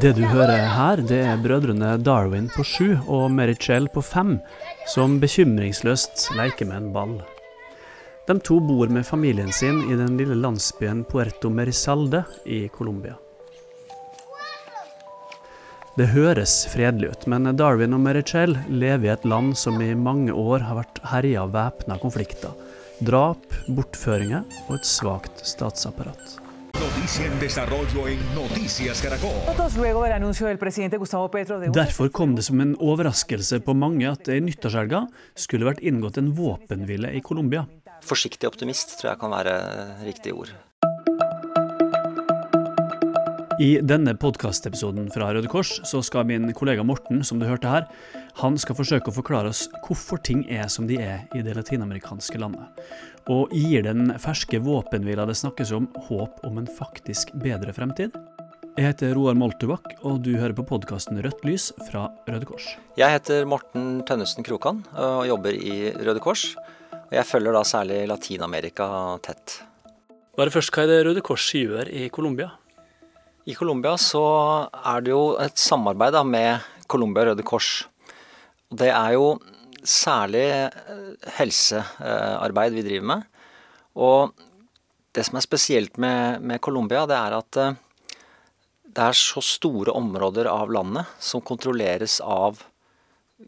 Det du hører her, det er brødrene Darwin på sju og Merichel på fem, som bekymringsløst leker med en ball. De to bor med familien sin i den lille landsbyen Puerto Merisalde i Colombia. Det høres fredelig ut, men Darwin og Merichel lever i et land som i mange år har vært herja av væpna konflikter. Drap, bortføringer og et svakt statsapparat. Noticia en desarrollo en Noticias Caracol. Derfor kom det som en overraskelse på mange at det i nyttårshelga skulle vært inngått en våpenhvile i Colombia. Forsiktig optimist tror jeg kan være riktig ord. I denne podkastepisoden fra Røde Kors så skal min kollega Morten, som du hørte her, han skal forsøke å forklare oss hvorfor ting er som de er i det latinamerikanske landet. Og gir den ferske våpenhvila det snakkes om, håp om en faktisk bedre fremtid? Jeg heter Roar Moltubakk, og du hører på podkasten Rødt lys fra Røde Kors. Jeg heter Morten Tønnesen Krokan og jobber i Røde Kors. Og jeg følger da særlig Latin-Amerika tett. Bare først, hva er det Røde Kors gjør i Colombia? I Colombia så er det jo et samarbeid da med Colombia Røde Kors. Det er jo særlig eh, helsearbeid vi driver med. Og det som er spesielt med, med Colombia, det er at eh, det er så store områder av landet som kontrolleres av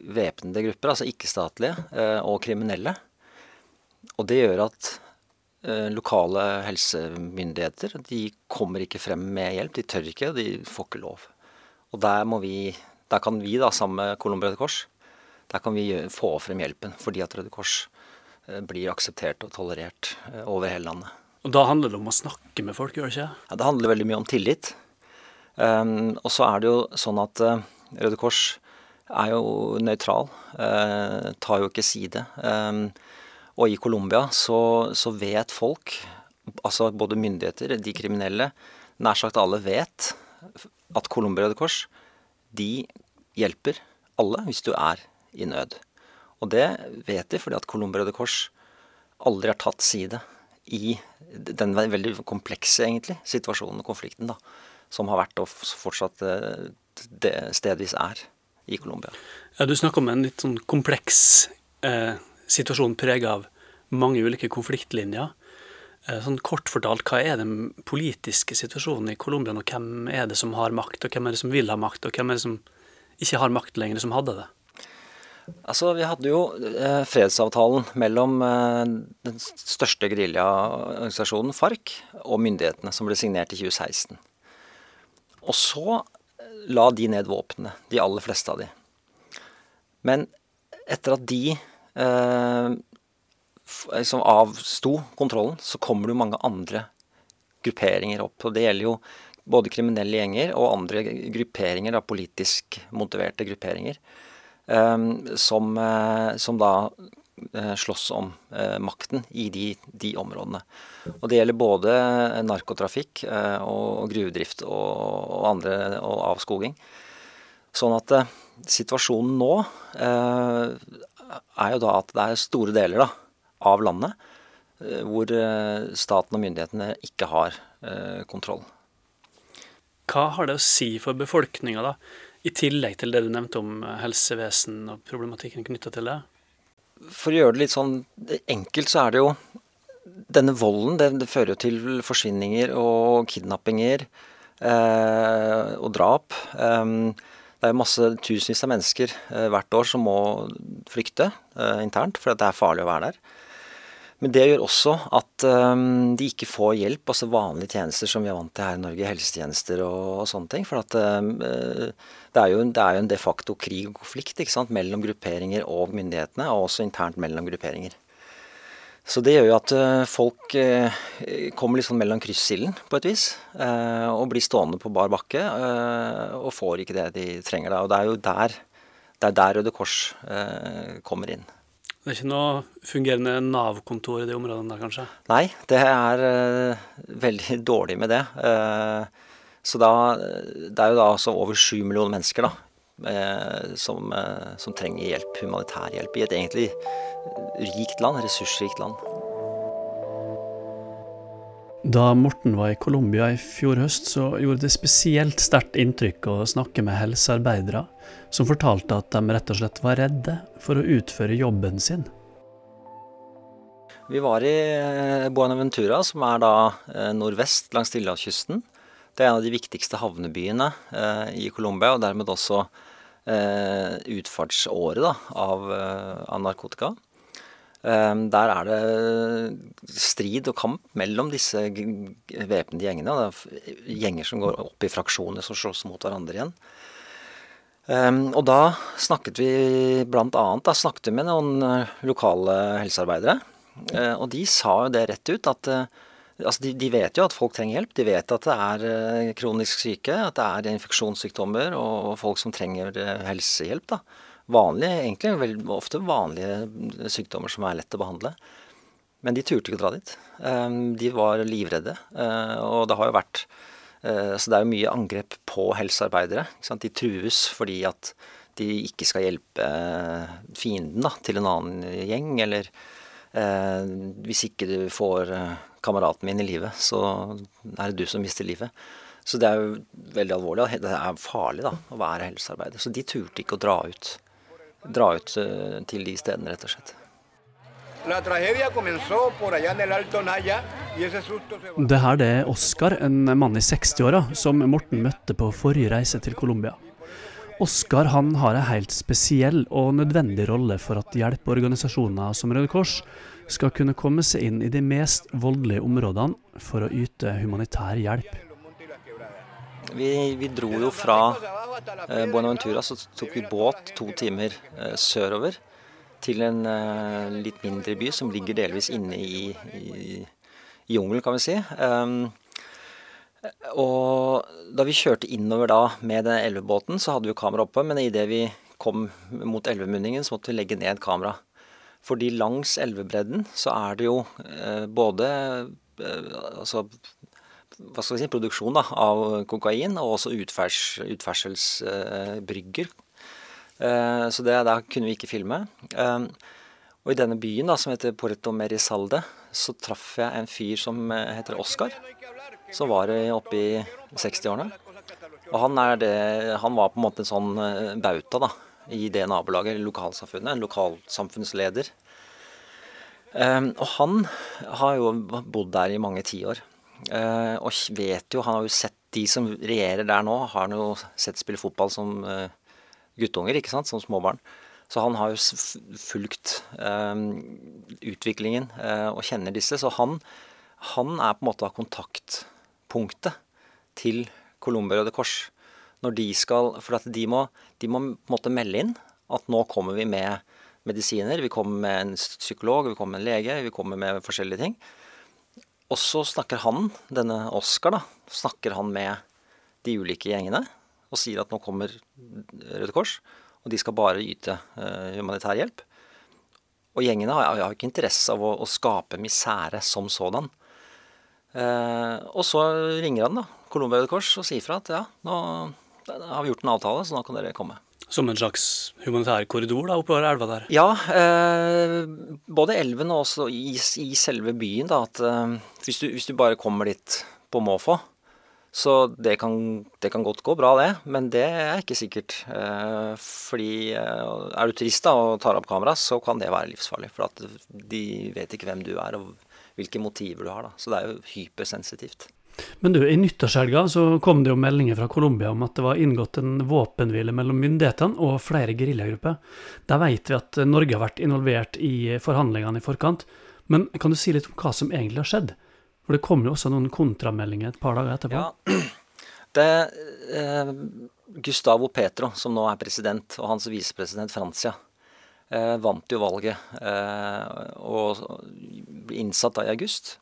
væpnede grupper, altså ikke-statlige eh, og kriminelle. Og det gjør at lokale helsemyndigheter de kommer ikke frem med hjelp. De tør ikke, og de får ikke lov. Og der, må vi, der kan vi, da, sammen med Colombia Røde Kors, der kan vi få frem hjelpen. Fordi at Røde Kors eh, blir akseptert og tolerert eh, over hele landet. Og Da handler det om å snakke med folk, gjør det ikke? Ja, det handler veldig mye om tillit. Um, og så er det jo sånn at uh, Røde Kors er jo nøytral, uh, tar jo ikke side. Um, og i Colombia så, så vet folk, altså både myndigheter, de kriminelle, nær sagt alle vet at Colombia Røde Kors, de hjelper alle hvis du er i nød. Og det vet de fordi at Colombia Røde Kors aldri har tatt side i den veldig komplekse egentlig, situasjonen og konflikten da, som har vært og fortsatt eh, stedvis er i Colombia. Ja, Du snakker om en litt sånn kompleks eh, situasjon prega av mange ulike konfliktlinjer. Eh, sånn Kort fortalt, hva er den politiske situasjonen i Colombia, og hvem er det som har makt, og hvem er det som vil ha makt, og hvem er det som ikke har makt lenger, som hadde det? Altså, Vi hadde jo eh, fredsavtalen mellom eh, den største geriljaorganisasjonen, FARC, og myndighetene, som ble signert i 2016. Og så eh, la de ned våpnene, de aller fleste av de. Men etter at de liksom avsto kontrollen, så kommer det jo mange andre grupperinger opp. Og det gjelder jo både kriminelle gjenger og andre grupperinger, da, politisk motiverte grupperinger, eh, som, eh, som da eh, slåss om eh, makten i de, de områdene. Og det gjelder både narkotrafikk eh, og gruvedrift og, og andre og avskoging. Sånn at eh, situasjonen nå eh, er jo da at det er store deler da, av landet eh, hvor eh, staten og myndighetene ikke har eh, kontroll. Hva har det å si for befolkninga, da, i tillegg til det du nevnte om eh, helsevesen og problematikken knytta til det? For å gjøre det litt sånn enkelt, så er det jo Denne volden det, det fører jo til forsvinninger og kidnappinger eh, og drap. Um, det er masse tusenvis av mennesker eh, hvert år som må flykte eh, internt fordi det er farlig å være der. Men det gjør også at um, de ikke får hjelp, altså vanlige tjenester som vi er vant til her i Norge, helsetjenester og, og sånne ting. For at um, det, er jo, det er jo en de facto krig og konflikt mellom grupperinger og myndighetene, og også internt mellom grupperinger. Så det gjør jo at eh, folk eh, kommer litt sånn mellom kryssilden på et vis, eh, og blir stående på bar bakke og får ikke det de trenger da. Og det er jo der, er der Røde Kors kommer inn. Det er ikke noe fungerende Nav-kontor i de områdene der, kanskje? Nei, det er veldig dårlig med det. Så da, det er jo da altså over sju millioner mennesker da, som, eh, som trenger hjelp, humanitær hjelp, i et egentlig rikt land, ressursrikt land. Da Morten var i Colombia i fjor høst, så gjorde det spesielt sterkt inntrykk å snakke med helsearbeidere som fortalte at de rett og slett var redde for å utføre jobben sin. Vi var i eh, Buenaventura, som er da eh, nordvest langs Stillehavskysten. Det er en av de viktigste havnebyene eh, i Colombia, og dermed også utfartsåret da, av, av narkotika. Der er det strid og kamp mellom disse væpnede gjengene. Det er gjenger som går opp i fraksjoner som slåss mot hverandre igjen. Og da snakket vi bl.a. snakket vi med noen eh, lokale helsearbeidere. Eh, og de sa jo det rett ut at eh, altså de, de, vet jo at folk trenger hjelp. De vet at det er kronisk syke, at det er infeksjonssykdommer og folk som trenger helsehjelp. da vanlige, egentlig vel, ofte vanlige sykdommer som er lett å behandle. Men de turte ikke å dra dit. Ehm, de var livredde. Eh, og det har jo vært eh, Så det er jo mye angrep på helsearbeidere. De trues fordi at de ikke skal hjelpe fienden da, til en annen gjeng. Eller eh, hvis ikke du får kameraten min i livet, så er det du som mister livet. Så det er jo veldig alvorlig. og Det er farlig da, å være helsearbeider. Så de turte ikke å dra ut dra ut eh, til de stedene, rett og slett. Det her det er Oskar, en mann i 60-åra, som Morten møtte på forrige reise til Colombia. Oskar har en helt spesiell og nødvendig rolle for at hjelpeorganisasjoner som Røde Kors skal kunne komme seg inn i de mest voldelige områdene for å yte humanitær hjelp. Vi, vi, dro jo fra eh, Buenaventura, så tok vi båt to timer eh, sørover til en eh, litt mindre by som ligger delvis inne i, i, i jungelen, kan vi si. Um, og da vi kjørte innover da med den elvebåten, så hadde vi kamera oppe, men idet vi kom mot elvemunningen, så måtte vi legge ned kamera. Fordi langs elvebredden så er det jo eh, både eh, altså hva skal vi si, produksjon da, av kokain, og også utfers, utferdselsbrygger. Eh, så det, der kunne vi ikke filme. Og i denne byen da, som heter Puerto Merisalde, så traff jeg en fyr som heter Oscar. Som var oppe i 60-årene. Og han, det, han, var på en måte en sånn bauta da, i det nabolaget, lokalsamfunnet. En lokalsamfunnsleder. og han har jo bodd der i mange tiår. Uh, og vet jo, han har jo sett de som regjerer der nå, har han jo sett spille fotball som uh, guttunger, ikke sant, som småbarn. Så han har jo fulgt uh, utviklingen og kjenner disse. Så han, han er på en måte av kontaktpunktet til Colombia Røde Kors. Når de skal For at de må, de må på en måte melde inn at nå kommer vi med medisiner. Vi kommer med en psykolog, vi kommer med en lege, vi kommer med forskjellige ting. Og så snakker han, denne Oscar, da, snakker han med de ulike gjengene og sier at nå kommer Røde Kors, og de skal bare yte uh, humanitær hjelp. Og gjengene har, har ikke interesse av å, å skape misere som sådan. Uh, og så ringer han da, Colombia Røde Kors og sier fra at ja, nå har vi gjort en avtale, så nå kan dere komme. Som en slags humanitær korridor da, oppover elva der? Ja, eh, både elven og også i, i selve byen. da, at eh, hvis, du, hvis, du, bare kommer dit på måfå, så det kan, det kan, godt gå bra, det. Men det er ikke sikkert. Eh, fordi eh, er du turist da, og tar opp kamera, så kan det være livsfarlig. For de vet ikke hvem du er og hvilke motiver du har. da, Så det er jo hypersensitivt. Men du, i nyttårshelga så kom det jo meldinger fra Colombia om at det var inngått en våpenhvile mellom myndighetene og flere geriljagrupper. Der vet vi at Norge har vært involvert i forhandlingene i forkant. Men kan du si litt om hva som egentlig har skjedd? For det kom jo også noen kontrameldinger et par dager etterpå. Ja, det eh, Gustavo Petro, som nå er president, og hans visepresident Francia, eh, vant jo valget eh, og ble innsatt da i august.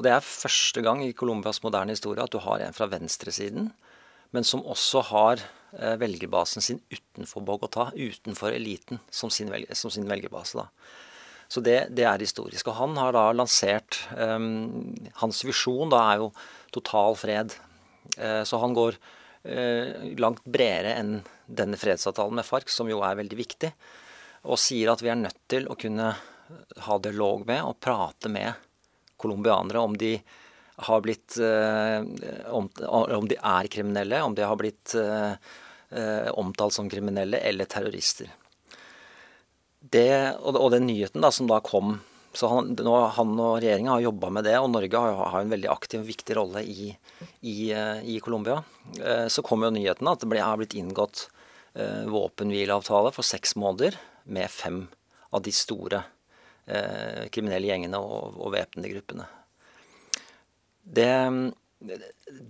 Og det er første gang i Colombias moderne historie at du har en fra venstresiden, men som også har eh, velgerbasen sin utenfor Bogotá, utenfor eliten, som sin, velger, som sin velgerbase. da. Så det, det, er historisk. Og han har da lansert um, Hans visjon da er jo total fred. Uh, så han går uh, langt bredere enn denne fredsavtalen med FARC, som jo er veldig viktig, og sier at vi er nødt til å kunne ha dialog med og prate med colombianere om de har blitt om, om, de er kriminelle, om de har blitt omtalt som kriminelle eller terrorister. Det, og, og den nyheten da, som da kom så han, nå, han og regjeringa har jobba med det, og Norge har, har en veldig aktiv og viktig rolle i, i, i Colombia. Så kom jo nyheten at det ble, har blitt inngått eh, våpenhvileavtale for seks måneder med fem av de store eh, kriminelle gjengene og, og væpnede gruppene. Det,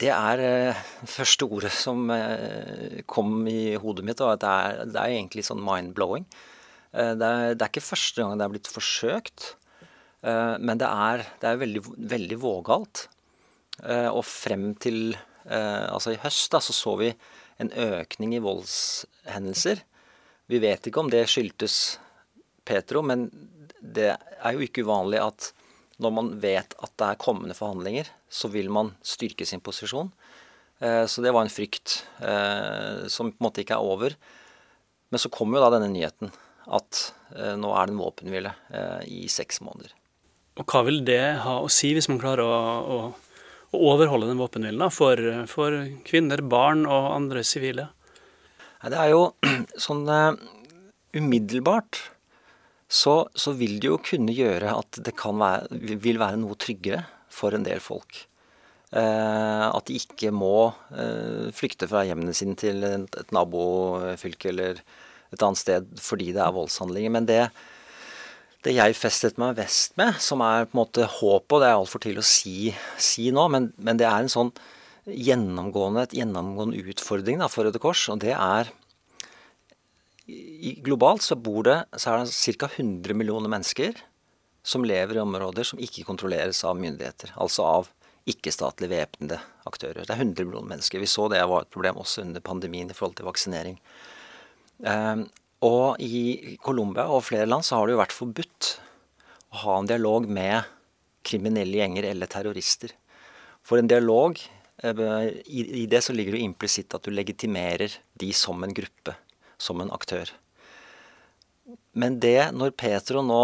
det er eh, første ordet som eh, kom i hodet mitt, og det er, det er egentlig sånn mind-blowing. Eh, det, er, det er ikke første gang det er blitt forsøkt, eh, men det er, det er veldig, veldig vågalt. Og frem til altså i høst da, så så vi en økning i voldshendelser. Vi vet ikke om det skyldtes Petro, men det er jo ikke uvanlig at når man vet at det er kommende forhandlinger, så vil man styrke sin posisjon. Eh, så det var en frykt eh, som på en måte ikke er over. Men så kommer jo da denne nyheten at eh, nå er det en våpenhvile i seks måneder. Og hva vil det ha å si hvis man klarer å, å å overholde den våpenhvilen for, for, kvinner, barn og andre sivile? Det er jo sånn umiddelbart så, så, vil det jo kunne gjøre at det være, vil være noe tryggere for en del folk. Uh, at de ikke må uh, flykte fra hjemmene sine til et, nabofylke eller et annet sted fordi det er voldshandlinger. Men det, det jeg festet meg vest med, som er på en måte håpet, og det er altfor tidlig å si, si nå, men, men, det er en sånn gjennomgående, et gjennomgående utfordring da, for Røde Kors, og det er Globalt så bor det så er det ca. 100 millioner mennesker som lever i områder som ikke kontrolleres av myndigheter, altså av ikke-statlige væpnede aktører. Det er 100 millioner mennesker. Vi så det var et problem også under pandemien i forhold til vaksinering. Um, og i Colombia og flere land så har det jo vært forbudt å ha en dialog med kriminelle gjenger eller terrorister. For en dialog, eh, i det så ligger det implisitt at du legitimerer de som en gruppe, som en aktør. Men det, når Petro nå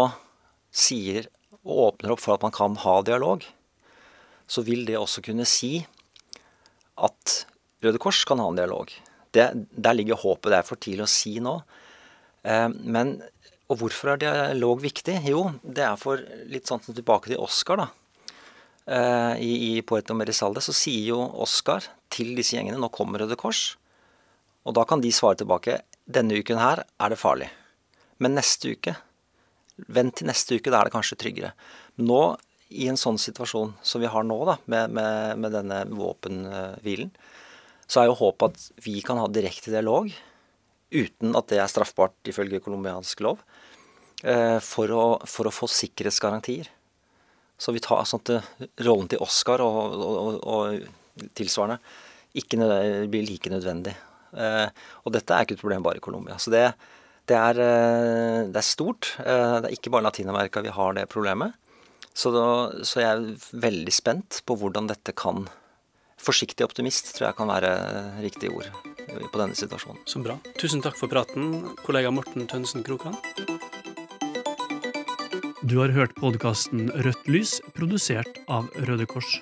sier og åpner opp for at man kan ha dialog, så vil det også kunne si at Røde Kors kan ha en dialog. Det, der ligger håpet. Det er for tidlig å si nå. Eh, men, og hvorfor er dialog viktig? Jo, det er for litt sånn tilbake til Oscar, da. Eh, I, i Poeto Merisalde så sier jo Oscar til disse gjengene nå kommer Røde Kors. Og da kan de svare tilbake denne uken her er det farlig. Men neste uke Vent til neste uke, da er det kanskje tryggere. Nå, i en sånn situasjon som vi har nå, da, med, med, med denne våpenhvilen, så er jo håpet at vi kan ha direkte dialog uten at det er straffbart ifølge colombiansk lov, eh, for å, for å, få sikkerhetsgarantier. Så vi tar sånn at rollen til Oscar og, og, og tilsvarende ikke blir like nødvendig. Eh, og dette er ikke et problem bare i Colombia. Så det, det, er, eh, det, er, stort. Det er ikke bare Latin-Amerika vi har det problemet. Så, da, så jeg er veldig spent på hvordan dette kan Forsiktig optimist tror jeg kan være riktig ord på denne situasjonen. Så bra. Tusen takk for praten, kollega Morten Tønnesen Krokan. Du har hørt podkasten Rødt lys, produsert av Røde Kors.